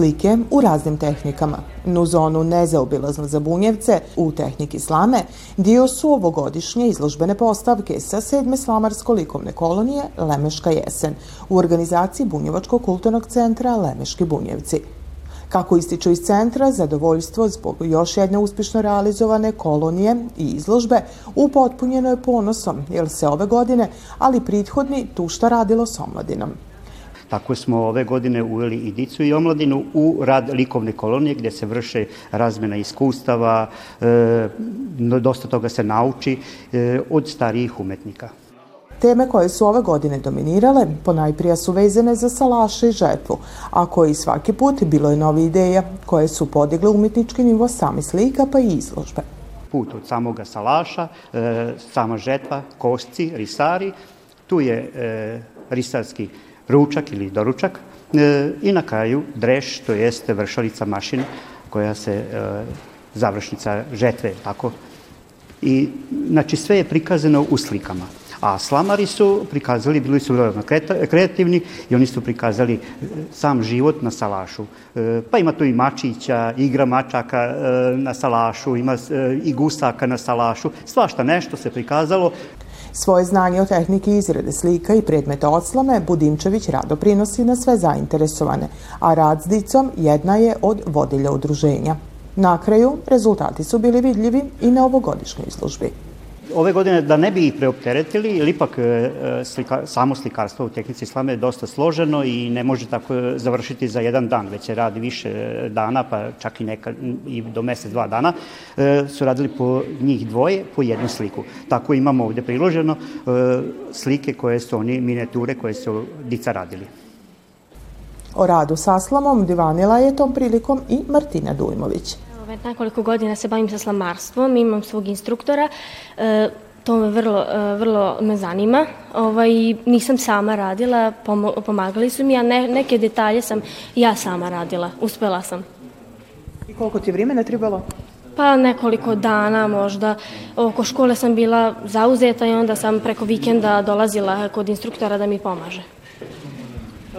Slike u raznim tehnikama. Nu zonu nezaobilazno za bunjevce u tehniki slame dio su ovogodišnje izložbene postavke sa sedme slamarsko-likovne kolonije Lemeška jesen u organizaciji Bunjevačkog kulturnog centra Lemeški bunjevci. Kako ističu iz centra, zadovoljstvo zbog još jedne uspješno realizovane kolonije i izložbe upotpunjeno je ponosom, jer se ove godine, ali prethodni, tu šta radilo s omladinom. Tako smo ove godine uveli i dicu i omladinu u rad likovne kolonije gdje se vrše razmena iskustava, e, dosta toga se nauči e, od starijih umetnika. Teme koje su ove godine dominirale ponajprija su vezane za salaše i žetvu, a koji svaki put bilo je novi ideja koje su podigle umetnički nivo sami slika pa i izložbe. Put od samoga salaša, e, sama žetva, kosci, risari, tu je e, risarski ručak ili doručak e, i na kraju dreš, to jeste vršalica mašina koja se e, završnica žetve, tako. I, znači, sve je prikazano u slikama. A slamari su prikazali, bili su veoma kreativni i oni su prikazali e, sam život na salašu. Pa ima tu i mačića, igra mačaka na salašu, ima i gusaka na salašu, svašta nešto se prikazalo. Svoje znanje o tehniki izrade slika i predmeta odslome Budimčević rado prinosi na sve zainteresovane, a rad s dicom jedna je od vodilja udruženja. Na kraju, rezultati su bili vidljivi i na ovogodišnjoj izložbi ove godine da ne bi ih preopteretili, jer ipak e, e, slika, samo slikarstvo u tehnici islame je dosta složeno i ne može tako završiti za jedan dan, već se radi više dana, pa čak i, neka, i do mesec, dva dana, e, su radili po njih dvoje, po jednu sliku. Tako imamo ovde priloženo slike koje su oni, miniature koje su dica radili. O radu sa slamom divanila je tom prilikom i Martina Dujmović već nekoliko godina se bavim sa slamarstvom, imam svog instruktora, e, to me vrlo, e, vrlo me zanima. Ovaj, nisam sama radila, pomagali su mi, a ne, neke detalje sam ja sama radila, uspela sam. I koliko ti vremena trebalo? Pa nekoliko dana možda. Oko škole sam bila zauzeta i onda sam preko vikenda dolazila kod instruktora da mi pomaže.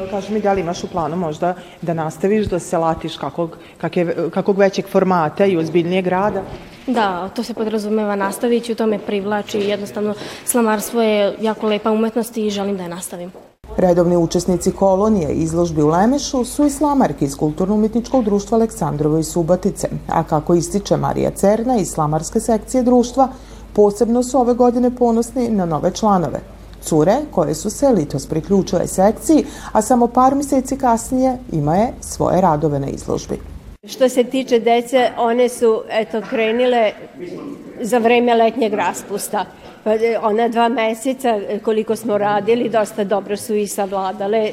Kaži mi da li imaš u planu možda da nastaviš da se latiš kakvog, kakve, kakvog većeg formata i ozbiljnijeg rada? Da, to se podrazumeva nastavit ću, to me privlači, jednostavno slamarstvo je jako lepa umetnost i želim da je nastavim. Redovni učesnici kolonije izložbi u Lemešu su i slamarki iz Kulturno-umetničkog društva Aleksandrovo i Subatice, a kako ističe Marija Cerna iz slamarske sekcije društva, posebno su ove godine ponosni na nove članove – Cure, koje su se litos priključile sekciji, a samo par mjeseci kasnije ima je svoje radove na izložbi. Što se tiče dece, one su eto krenile za vreme letnjeg raspusta. Pa, e, ona dva meseca e, koliko smo radili, dosta dobro su i savladale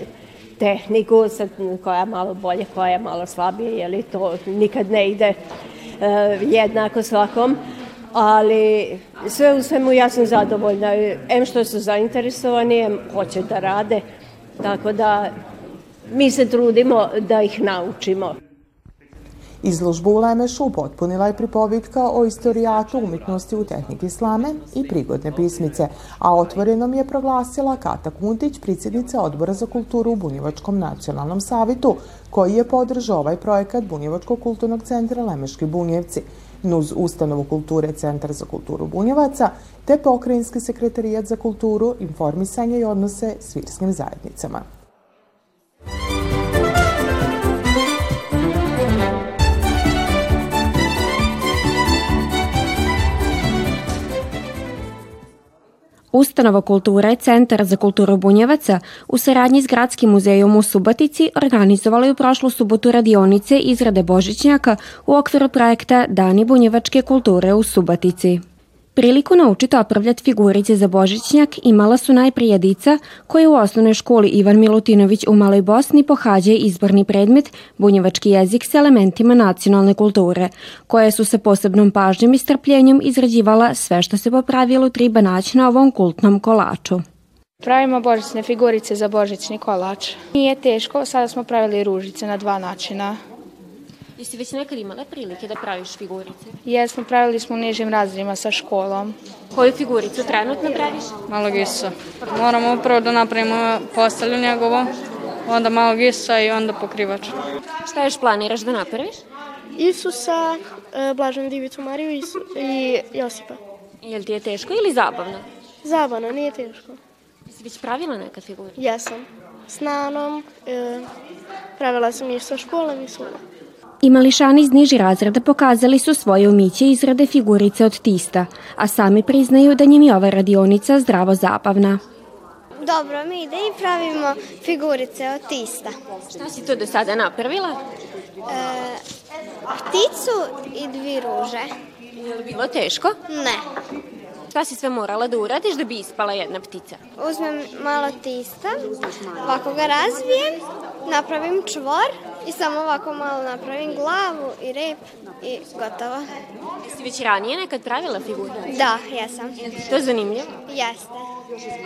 tehniku, sad, koja je malo bolje, koja je malo slabije, jer to nikad ne ide uh, jednako svakom ali sve u svemu ja sam zadovoljna. Em što su zainteresovani, em hoće da rade, tako da mi se trudimo da ih naučimo. Izložbu u Lemešu potpunila je pripovitka o istorijatu umetnosti u tehniki islame i prigodne pismice, a otvorenom je proglasila Kata Kuntić, predsjednica Odbora za kulturu u Bunjevačkom nacionalnom savitu, koji je podržao ovaj projekat Bunjevačkog kulturnog centra Lemeški Bunjevci – NUZ Ustanovu kulture Centar za kulturu Bunjevaca, te Pokrajinski sekretarijat za kulturu, informisanje i odnose s virskim zajednicama. Ustanova kulture Centar za kulturu Bunjevaca u saradnji s Gradskim muzejom u Subatici organizovala je u prošlu subotu radionice izrade Božićnjaka u okviru projekta Dani bunjevačke kulture u Subatici. Priliku naučiti opravljati figurice za Božićnjak imala su najprije dica koje u osnovnoj školi Ivan Milutinović u Maloj Bosni pohađa izborni predmet bunjevački jezik sa elementima nacionalne kulture, koje su sa posebnom pažnjom i strpljenjem izrađivala sve što se popravilo treba naći na ovom kultnom kolaču. Pravimo božićne figurice za božićni kolač. Nije teško, sada smo pravili ružice na dva načina. Jesi već nekad imala prilike da praviš figurice? Jesmo, pravili smo u nižim razredima sa školom. Koju figuricu trenutno praviš? Malo gisa. Moramo prvo da napravimo postelju njegovo, onda malog Isusa i onda pokrivač. Šta još planiraš da napraviš? Isusa, e, Blaženu Divicu Mariju Isu, i Josipa. Jel ti je teško ili zabavno? Zabavno, nije teško. Jesi već pravila neka figura? Jesam. S nanom, e, pravila sam i sa školom i svuda. I mališani iz niži razreda pokazali su svoje umiće izrade figurice od tista, a sami priznaju da njim je ova radionica zdravo zabavna. Dobro mi ide i pravimo figurice od tista. Šta si to do sada napravila? E, pticu i dvi ruže. Je li bilo teško? Ne. Šta si sve morala da uradiš da bi ispala jedna ptica? Uzmem malo tista, ovako ga razbijem, napravim čvor i samo ovako malo napravim glavu i rep i gotovo. Jesi već ranije nekad pravila figuru? Da, jesam. Je to zanimljivo? Jeste.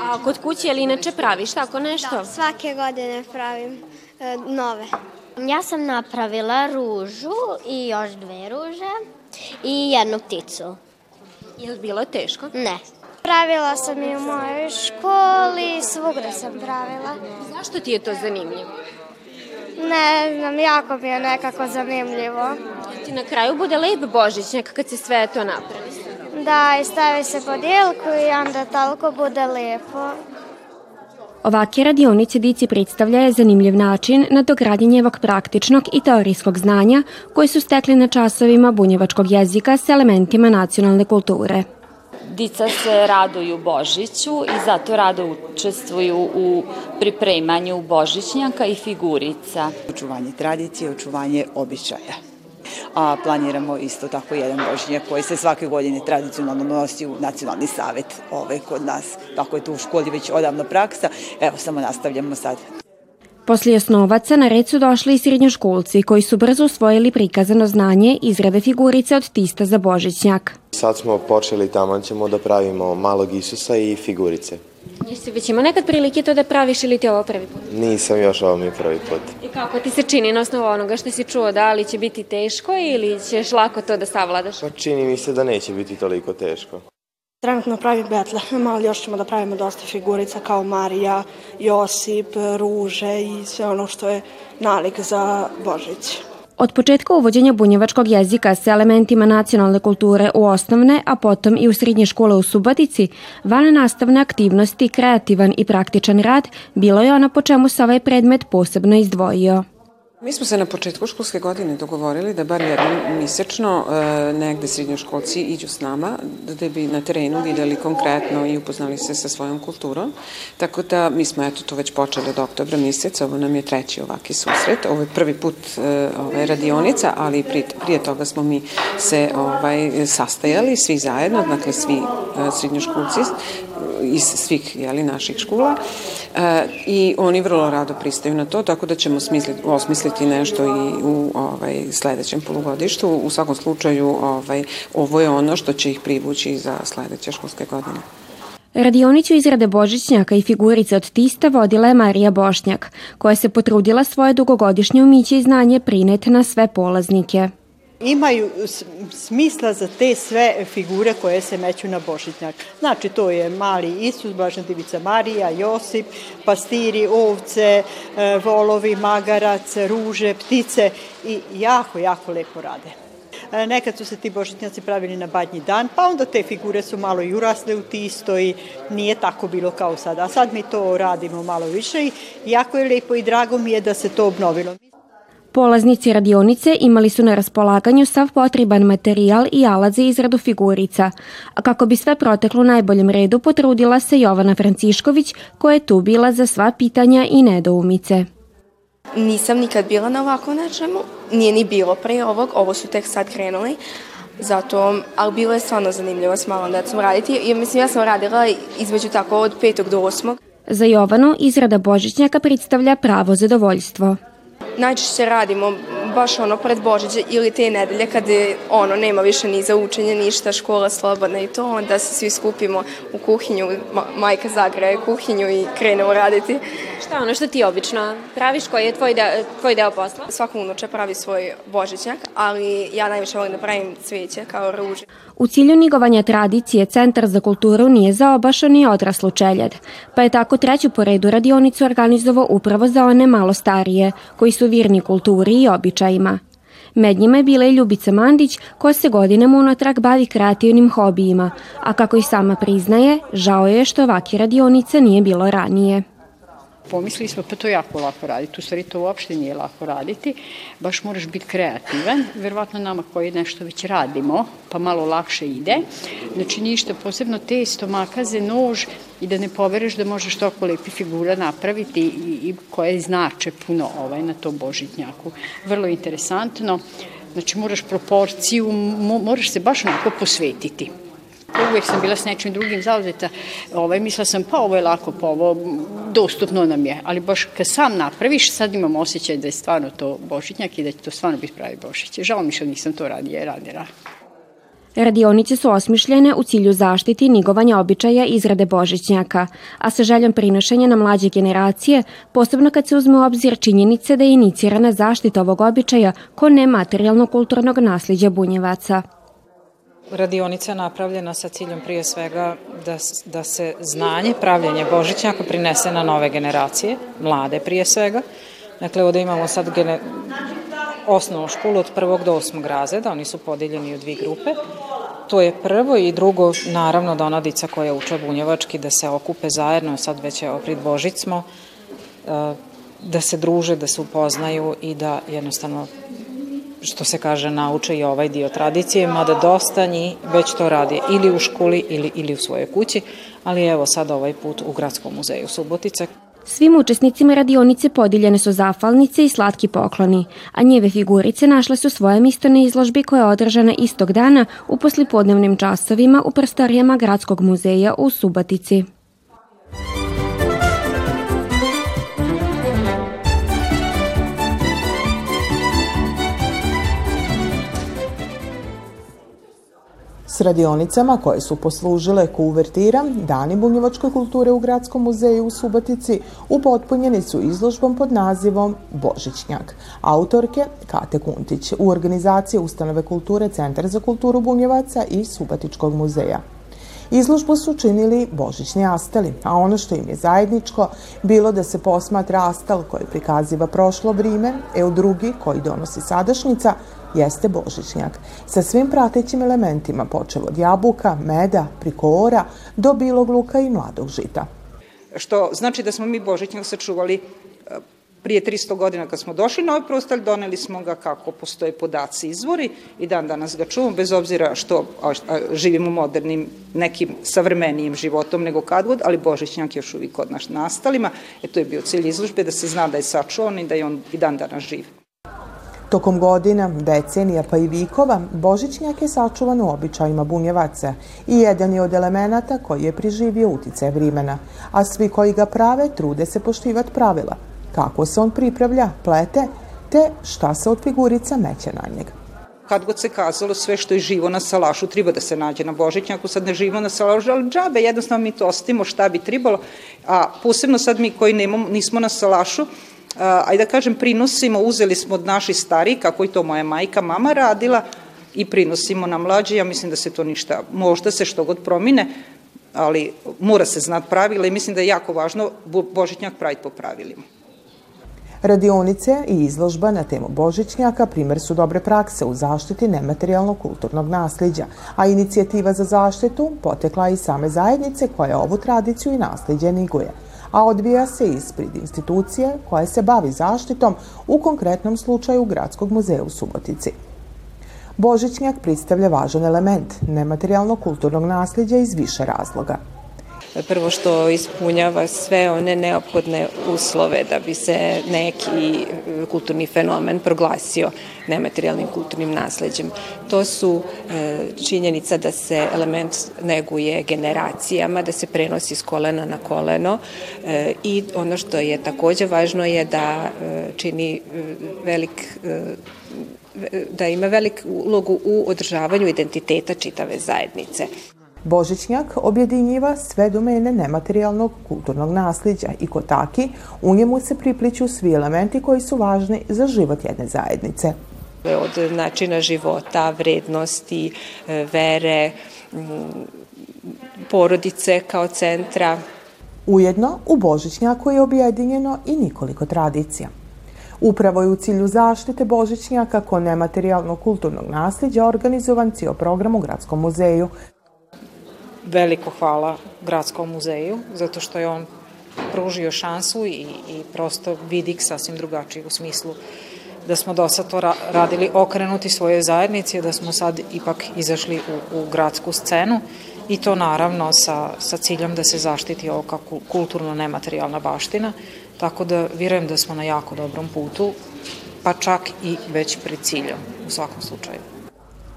A kod kuće ili inače praviš tako nešto? Da, svake godine pravim e, nove. Ja sam napravila ružu i još dve ruže i jednu pticu. Je li bilo teško? Ne. Pravila sam i u mojoj školi, svugde sam pravila. Zašto ti je to zanimljivo? Ne znam, jako mi je nekako zanimljivo. Ti na kraju bude lep božićnjak kad se sve to napravi. Da, i stavi se pod jelku i onda toliko bude lepo. Ovake radionice dici predstavlja zanimljiv način na dogradnjenjevog praktičnog i teorijskog znanja koje su stekli na časovima bunjevačkog jezika s elementima nacionalne kulture. Dica se raduju Božiću i zato rado učestvuju u pripremanju Božićnjaka i figurica. Očuvanje tradicije, očuvanje običaja. A planiramo isto tako jedan božnjak koji se svake godine tradicionalno nosi u nacionalni savet ove kod nas. Tako je to u školi već odavno praksa. Evo, samo nastavljamo sad. Poslije osnovaca na red su došli i srednjoškolci koji su brzo usvojili prikazano znanje izrade figurice od tista za božićnjak. Sad smo počeli tamo ćemo da pravimo malog Isusa i figurice. Jesi već imao nekad prilike to da praviš ili ti ovo prvi put? Nisam još ovo mi prvi put. I kako ti se čini na osnovu onoga što si čuo, da li će biti teško ili ćeš lako to da savladaš? Pa čini mi se da neće biti toliko teško. Trenutno pravim betle, ali još ćemo da pravimo dosta figurica kao Marija, Josip, ruže i sve ono što je nalik za Božić. Od početka uvođenja bunjevačkog jezika sa elementima nacionalne kulture u osnovne, a potom i u srednje škole u Subatici, van nastavne aktivnosti, kreativan i praktičan rad, bilo je ono po čemu se ovaj predmet posebno izdvojio. Mi smo se na početku školske godine dogovorili da bar jednom misečno e, negde srednjoškolci iđu s nama, da bi na terenu videli konkretno i upoznali se sa svojom kulturom. Tako da mi smo eto to već počeli od oktobra mjeseca, ovo nam je treći ovaki susret. Ovo je prvi put e, ovaj, radionica, ali prije, prije toga smo mi se ovaj, sastajali svi zajedno, dakle svi e, srednjoškolci iz svih jeli, naših škola e, i oni vrlo rado pristaju na to, tako da ćemo smisliti, osmisliti nešto i u ovaj, sledećem polugodištu. U svakom slučaju ovaj, ovo je ono što će ih privući za sledeće školske godine. Radionicu izrade Božićnjaka i figurice od tista vodila je Marija Bošnjak, koja se potrudila svoje dugogodišnje umiće i znanje prineti na sve polaznike imaju smisla za te sve figure koje se meću na Božićnjak. Znači, to je mali Isus, Blažna Divica Marija, Josip, pastiri, ovce, e, volovi, magarac, ruže, ptice i jako, jako lepo rade. E, nekad su se ti božićnjaci pravili na badnji dan, pa onda te figure su malo i urasle u tisto i nije tako bilo kao sada. A sad mi to radimo malo više i jako je lepo i drago mi je da se to obnovilo. Polaznici radionice imali su na raspolaganju sav potreban materijal i alat za izradu figurica, a kako bi sve proteklo u najboljem redu potrudila se Jovana Francišković koja je tu bila za sva pitanja i nedoumice. Nisam nikad bila na ovako nečemu, nije ni bilo pre ovog, ovo su tek sad krenuli, zato, ali bilo je stvarno zanimljivo s malom decom raditi, jer mislim ja sam radila između tako od petog do osmog. Za Jovanu izrada Božićnjaka predstavlja pravo zadovoljstvo najčešće radimo baš ono pred Božiće ili te nedelje kad je, ono nema više ni za učenje ništa, škola slobodna i to, onda se svi skupimo u kuhinju, ma, majka zagreje kuhinju i krenemo raditi. Šta ono što ti obično praviš, koji je tvoj, de, tvoj deo posla? Svako unuče pravi svoj božićnjak, ali ja najviše volim da pravim cveće kao ruže. U cilju nigovanja tradicije Centar za kulturu nije zaobašao ni odraslu čeljed, pa je tako treću po redu radionicu organizovao upravo za one malo starije, koji su virni kulturi i običajima. Med njima je bila i Ljubica Mandić, koja se godinama unatrag bavi kreativnim hobijima, a kako i sama priznaje, žao je što ovake radionice nije bilo ranije. Pomislili smo pa to je jako lako raditi, u stvari to uopšte nije lako raditi, baš moraš biti kreativan, verovatno nama koji nešto već radimo, pa malo lakše ide, znači ništa, posebno testo, makaze, nož i da ne povereš da možeš toliko lepi figura napraviti i, i koje znače puno ovaj na tom božitnjaku. Vrlo interesantno, znači moraš proporciju, moraš se baš onako posvetiti uvijek sam bila s nečim drugim zauzeta. Ovaj, mislila sam, pa ovo je lako, pa ovo dostupno nam je. Ali baš kad sam napraviš, sad imam osjećaj da je stvarno to božićnjak i da će to stvarno biti pravi božić. Žao mi što nisam to radije radila. Radionice su osmišljene u cilju zaštiti nigovanja običaja izrade božićnjaka, a sa željom prinošenja na mlađe generacije, posebno kad se uzme u obzir činjenice da je inicirana zaštita ovog običaja ko nematerijalno kulturnog nasljeđa bunjevaca. Radionica je napravljena sa ciljem prije svega da, da se znanje, pravljenje Božićnjaka prinese na nove generacije, mlade prije svega. Dakle, ovde imamo sad gene, osnovnu školu od prvog do osmog razreda, oni su podeljeni u dvije grupe. To je prvo i drugo, naravno da ona koja uče bunjevački, da se okupe zajedno, sad već je pred Božicmo, e, da se druže, da se upoznaju i da jednostavno što se kaže, nauče i ovaj dio tradicije, mada dosta njih već to radi ili u školi ili, ili u svojoj kući, ali evo sad ovaj put u Gradskom muzeju Subotice. Svim učesnicima radionice podijeljene su zafalnice i slatki pokloni, a njeve figurice našle su svoje mesto na izložbi koja je održana istog dana u poslipodnevnim časovima u prostorijama Gradskog muzeja u Subotici. Radionicama koje su poslužile kuvertira Dani bunjevačke kulture u Gradskom muzeju u Subotici upotpunjeni su izložbom pod nazivom Božićnjak. Autorke Kate Kuntić u organizaciji Ustanove kulture Centar za kulturu Bunjevaca i Subotičkog muzeja. Izložbu su činili božićni astali, a ono što im je zajedničko bilo da se posmatra astal koji prikaziva prošlo vrime, e drugi koji donosi sadašnjica, jeste božićnjak, sa svim pratećim elementima, počeo od jabuka, meda, prikora, do bilog luka i mladog žita. Što znači da smo mi božićnjak sačuvali e, prije 300 godina kad smo došli na ovaj prostor, doneli smo ga kako postoje podaci izvori i dan danas ga čuvamo, bez obzira što živimo modernim, nekim savremenijim životom nego kad god, ali Božićnjak je još uvijek kod naš nastalima. E to je bio cilj izložbe, da se zna da je sačuvan i da je on i dan danas živ. Tokom godina, decenija pa i vikova, Božićnjak je sačuvan u običajima bunjevaca i jedan je od elemenata koji je priživio utice vrimena, a svi koji ga prave trude se poštivati pravila, kako se on pripravlja, plete, te šta se od figurica meće na njega kad god se kazalo sve što je živo na salašu treba da se nađe na Božićnjaku, sad ne živimo na salašu, ali džabe, jednostavno mi to ostimo šta bi tribalo, a posebno sad mi koji nemamo, nismo na salašu, ajde da kažem, prinosimo, uzeli smo od naših starih, kako i to moja majka, mama radila, i prinosimo na mlađe, ja mislim da se to ništa, možda se što god promine, ali mora se znat pravila i mislim da je jako važno Božićnjak praviti po pravilima. Radionice i izložba na temu Božićnjaka primer su dobre prakse u zaštiti nematerijalnog kulturnog nasljeđa, a inicijativa za zaštitu potekla i same zajednice koja ovu tradiciju i nasljeđe niguje a odvija se ispred institucije koja se bavi zaštitom, u konkretnom slučaju Gradskog muzeja u Subotici. Božićnjak predstavlja važan element nematerijalnog kulturnog nasljeđa iz više razloga. Prvo što ispunjava sve one neophodne uslove da bi se neki kulturni fenomen proglasio nematerijalnim kulturnim nasleđem. To su e, činjenica da se element neguje generacijama, da se prenosi s kolena na koleno e, i ono što je takođe važno je da e, čini velik da ima veliku ulogu u održavanju identiteta čitave zajednice. Božićnjak objedinjiva sve domene nematerijalnog kulturnog nasljeđa i ko taki u njemu se pripliću svi elementi koji su važni za život jedne zajednice. Od načina života, vrednosti, e, vere, porodice kao centra. Ujedno, u Božićnjaku je objedinjeno i nikoliko tradicija. Upravo je u cilju zaštite Božićnjaka kao nematerijalnog kulturnog nasljeđa organizovan cijel program u Gradskom muzeju veliko hvala Gradskom muzeju, zato što je on pružio šansu i, i prosto vidik sasvim drugačiji u smislu da smo do sad to radili okrenuti svoje zajednici, da smo sad ipak izašli u, u gradsku scenu i to naravno sa, sa ciljem da se zaštiti ovo kulturno nematerijalna baština, tako da vjerujem da smo na jako dobrom putu, pa čak i već pred ciljom u svakom slučaju.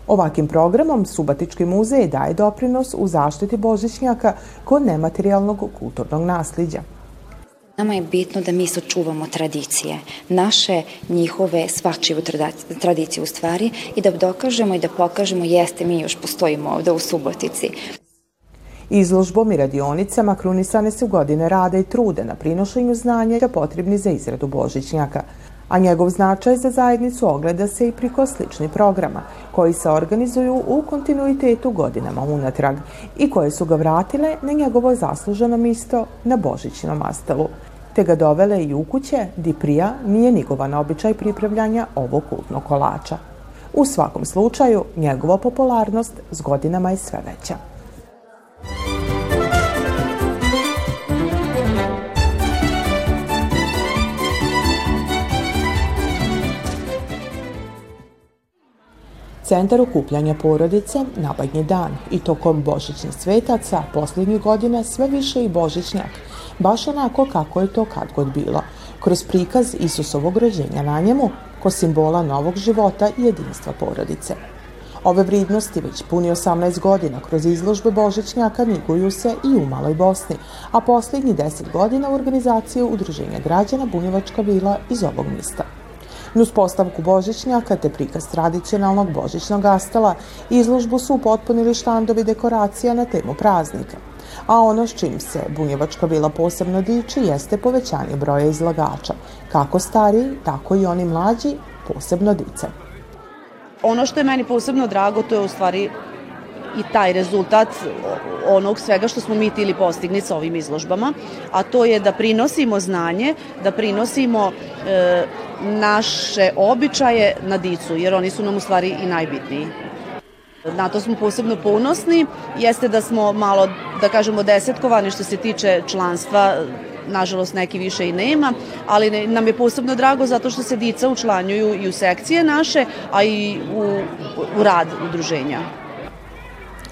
Ovakim programom Subatički muzej daje doprinos u zaštiti božićnjaka kod nematerijalnog kulturnog nasljeđa. Nama je bitno da mi sačuvamo tradicije, naše, njihove, svačivu tradicije u stvari i da dokažemo i da pokažemo jeste mi još postojimo ovde u Subotici. Izložbom i radionicama krunisane su godine rada i trude na prinošenju znanja potrebni za izradu božićnjaka – a njegov značaj za zajednicu ogleda se i priko sličnih programa, koji se organizuju u kontinuitetu godinama unatrag i koje su ga vratile na njegovo zasluženo misto na Božićnom astelu, te ga dovele i u kuće di prija nije nigovan običaj pripravljanja ovog kultnog kolača. U svakom slučaju, njegova popularnost s godinama je sve veća. Centar okupljanja porodice Nabadnji dan i tokom božićnih svetaca posljednjih godina sve više i božićnjak, baš onako kako je to kad god bilo, kroz prikaz Isusovog rođenja na njemu, ko simbola novog života i jedinstva porodice. Ove vridnosti već puni 18 godina kroz izložbe Božićnjaka niguju se i u Maloj Bosni, a posljednji 10 godina u organizaciju Udruženja građana Bunjevačka vila iz ovog mista. Nus postavku Božićnjaka te prikaz tradicionalnog božićnog astala, izložbu su upotpunili štandovi dekoracija na temu praznika. A ono s čim se Bunjevačka vila posebno diči jeste povećanje broja izlagača, kako stariji, tako i oni mlađi, posebno dice. Ono što je meni posebno drago, to je u stvari i taj rezultat onog svega što smo mi tili postigni sa ovim izložbama, a to je da prinosimo znanje, da prinosimo e, naše običaje na dicu, jer oni su nam u stvari i najbitniji. Na to smo posebno ponosni, jeste da smo malo, da kažemo, desetkovani što se tiče članstva, nažalost neki više i nema, ali nam je posebno drago zato što se dica učlanjuju i u sekcije naše, a i u, u rad udruženja.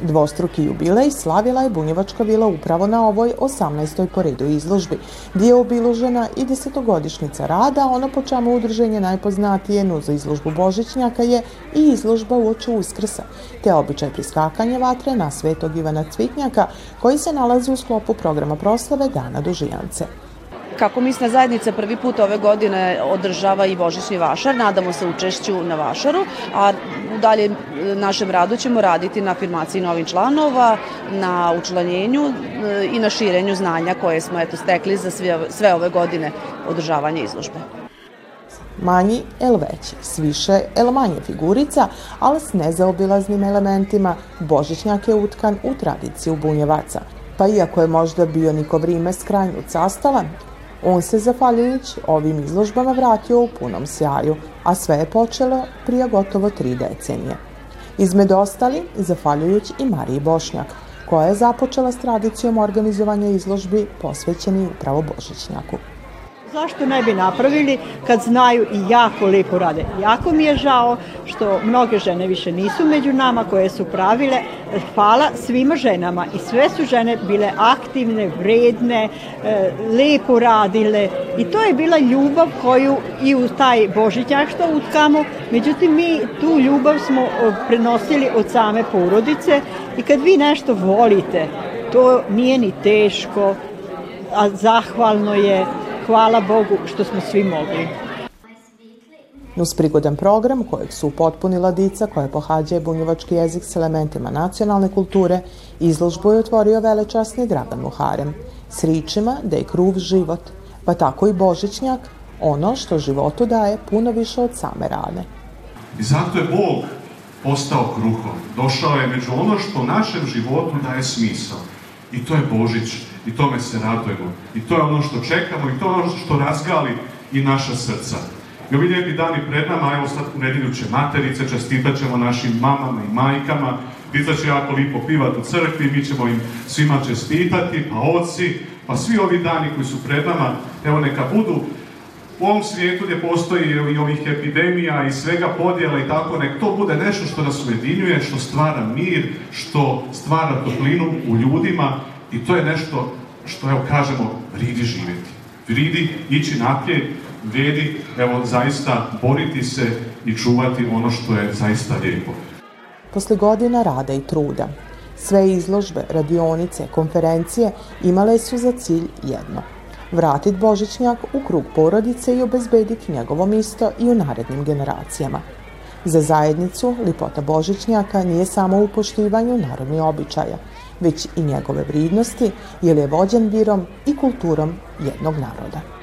Dvostruki jubilej slavila je Bunjevačka vila upravo na ovoj 18. po izložbi, gdje je obiložena i desetogodišnica rada, ono po čemu udruženje najpoznatije nuzo izložbu Božićnjaka je i izložba u oču Uskrsa, te običaj priskakanja vatre na svetog Ivana Cvitnjaka, koji se nalazi u sklopu programa proslave Dana Dužijance. Kako misna zajednica prvi put ove godine održava i Božićni vašar, nadamo se učešću na vašaru, a u dalje našem radu ćemo raditi na afirmaciji novih članova, na učlanjenju e, i na širenju znanja koje smo eto stekli za sve, sve ove godine održavanja izložbe manji el veći, s više el manje figurica, ali s nezaobilaznim elementima, Božićnjak je utkan u tradiciju bunjevaca. Pa iako je možda bio niko vrime s krajnju castala, On se, zahvaljujući ovim izložbama, vratio u punom sjaju, a sve je počelo prije gotovo tri decenije. Izmed ostali, zahvaljujući i Mariji Bošnjak, koja je započela s tradicijom organizovanja izložbi posvećeni upravo Božićnjaku. Zašto ne bi napravili kad znaju i jako lepo rade? Jako mi je žao što mnoge žene više nisu među nama koje su pravile. Hvala svima ženama i sve su žene bile aktivne, vredne, e, lepo radile i to je bila ljubav koju i u taj božićak što utkamo. Međutim, mi tu ljubav smo prenosili od same porodice i kad vi nešto volite, to nije ni teško, a zahvalno je hvala Bogu što smo svi mogli. Uz prigodan program kojeg su upotpunila dica koja pohađa bunjevački jezik s elementima nacionalne kulture, izložbu je otvorio velečasni Dragan Muharem s ričima da je kruv život, pa tako i Božićnjak, ono što životu daje puno više od same rane. I zato je Bog postao kruhom. Došao je među ono što našem životu daje smisao. I to je Božić i tome se radujemo. I to je ono što čekamo i to je ono što razgali i naša srca. I ovi lijepi dani pred nama, evo sad u nedjelju će materice, čestitat ćemo našim mamama i majkama, Dica će jako lipo pivat u crkvi, mi ćemo im svima čestitati, pa oci, pa svi ovi dani koji su pred nama, evo neka budu u ovom svijetu gdje postoji i ovih epidemija i svega podjela i tako, nek to bude nešto što nas ujedinjuje, što stvara mir, što stvara toplinu u ljudima i to je nešto što, evo kažemo, vridi živjeti. Vridi ići naprijed, vredi, evo, zaista boriti se i čuvati ono što je zaista lijepo. Posle godina rada i truda, sve izložbe, radionice, konferencije imale su za cilj jedno – vratit Božićnjak u krug porodice i obezbediti njegovo misto i u narednim generacijama. Za zajednicu lipota Božićnjaka nije samo u poštivanju narodnih običaja, već i njegove vridnosti, jer je vođen virom i kulturom jednog naroda.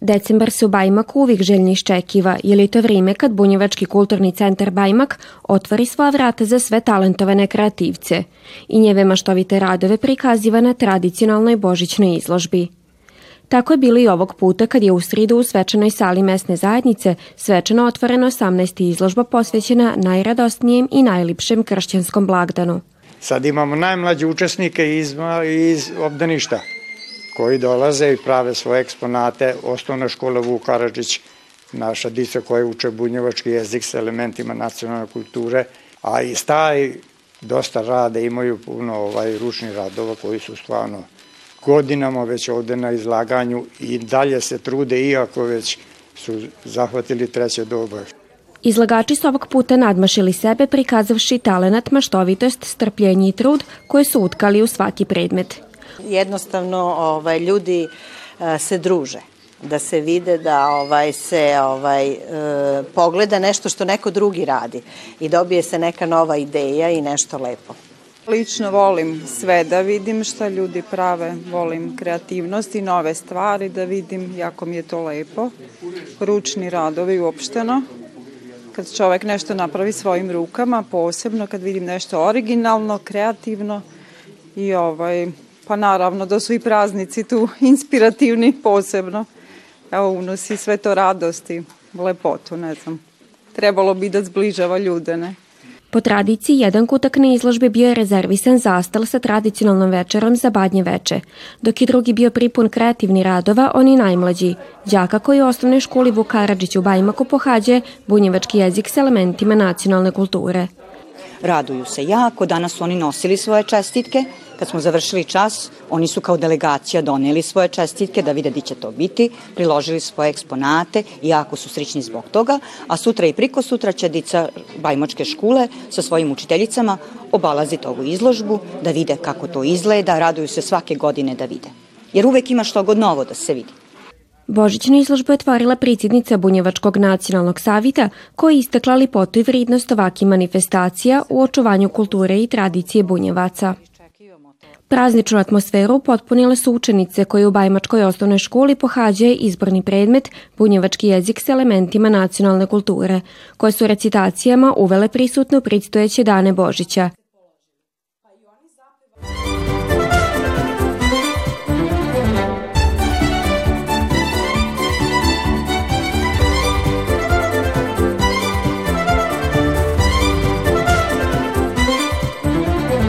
Decembar se u Bajmaku uvijek željno iščekiva, jer je to vrijeme kad Bunjevački kulturni centar Bajmak otvori svoja vrata za sve talentovane kreativce i njeve maštovite radove prikaziva na tradicionalnoj božićnoj izložbi. Tako je bilo i ovog puta kad je u sridu u svečanoj sali mesne zajednice svečano otvoreno 18. izložba posvećena najradosnijem i najlipšem kršćanskom blagdanu. Sad imamo najmlađe učesnike iz, iz obdaništa koji dolaze i prave svoje eksponate. Osnovna škola Vuk Karadžić, naša dica koja uče bunjevački jezik sa elementima nacionalne kulture, a i staj dosta rade, imaju puno ovaj, ručnih radova koji su stvarno godinama već ovde na izlaganju i dalje se trude iako već su zahvatili treće doba. Izlagači su ovog puta nadmašili sebe prikazavši talenat, maštovitost, strpljenje i trud koje su utkali u svaki predmet. Jednostavno ovaj, ljudi a, se druže da se vide da ovaj se ovaj e, pogleda nešto što neko drugi radi i dobije se neka nova ideja i nešto lepo. Lično volim sve da vidim šta ljudi prave, volim kreativnost i nove stvari da vidim, jako mi je to lepo. Ručni radovi uopšteno, kad čovek nešto napravi svojim rukama, posebno kad vidim nešto originalno, kreativno i ovaj, pa naravno da su i praznici tu inspirativni posebno. Evo, unosi sve to radosti, lepotu, ne znam. Trebalo bi da zbližava ljude, ne? Po tradiciji, jedan kutak na izložbi bio je rezervisan za astal sa tradicionalnom večerom za badnje veče, dok je drugi bio pripun kreativni radova, oni najmlađi, đaka koji u osnovnoj školi Vukarađić u Bajmaku pohađe bunjevački jezik s elementima nacionalne kulture. Raduju se jako, danas su oni nosili svoje čestitke, Kad smo završili čas, oni su kao delegacija doneli svoje čestitke da vide di će to biti, priložili svoje eksponate i jako su srični zbog toga, a sutra i priko sutra će dica Bajmočke škole sa svojim učiteljicama obalaziti ovu izložbu, da vide kako to izgleda, raduju se svake godine da vide. Jer uvek ima što god novo da se vidi. Božićnu izložbu je otvorila predsjednica Bunjevačkog nacionalnog savita koja je istakla lipotu i vridnost ovakih manifestacija u očuvanju kulture i tradicije Bunjevaca. Prazničnu atmosferu potpunile su učenice koje u Bajmačkoj osnovnoj školi pohađaju izborni predmet bunjevački jezik s elementima nacionalne kulture, koje su recitacijama uvele prisutno predstojeće dane Božića.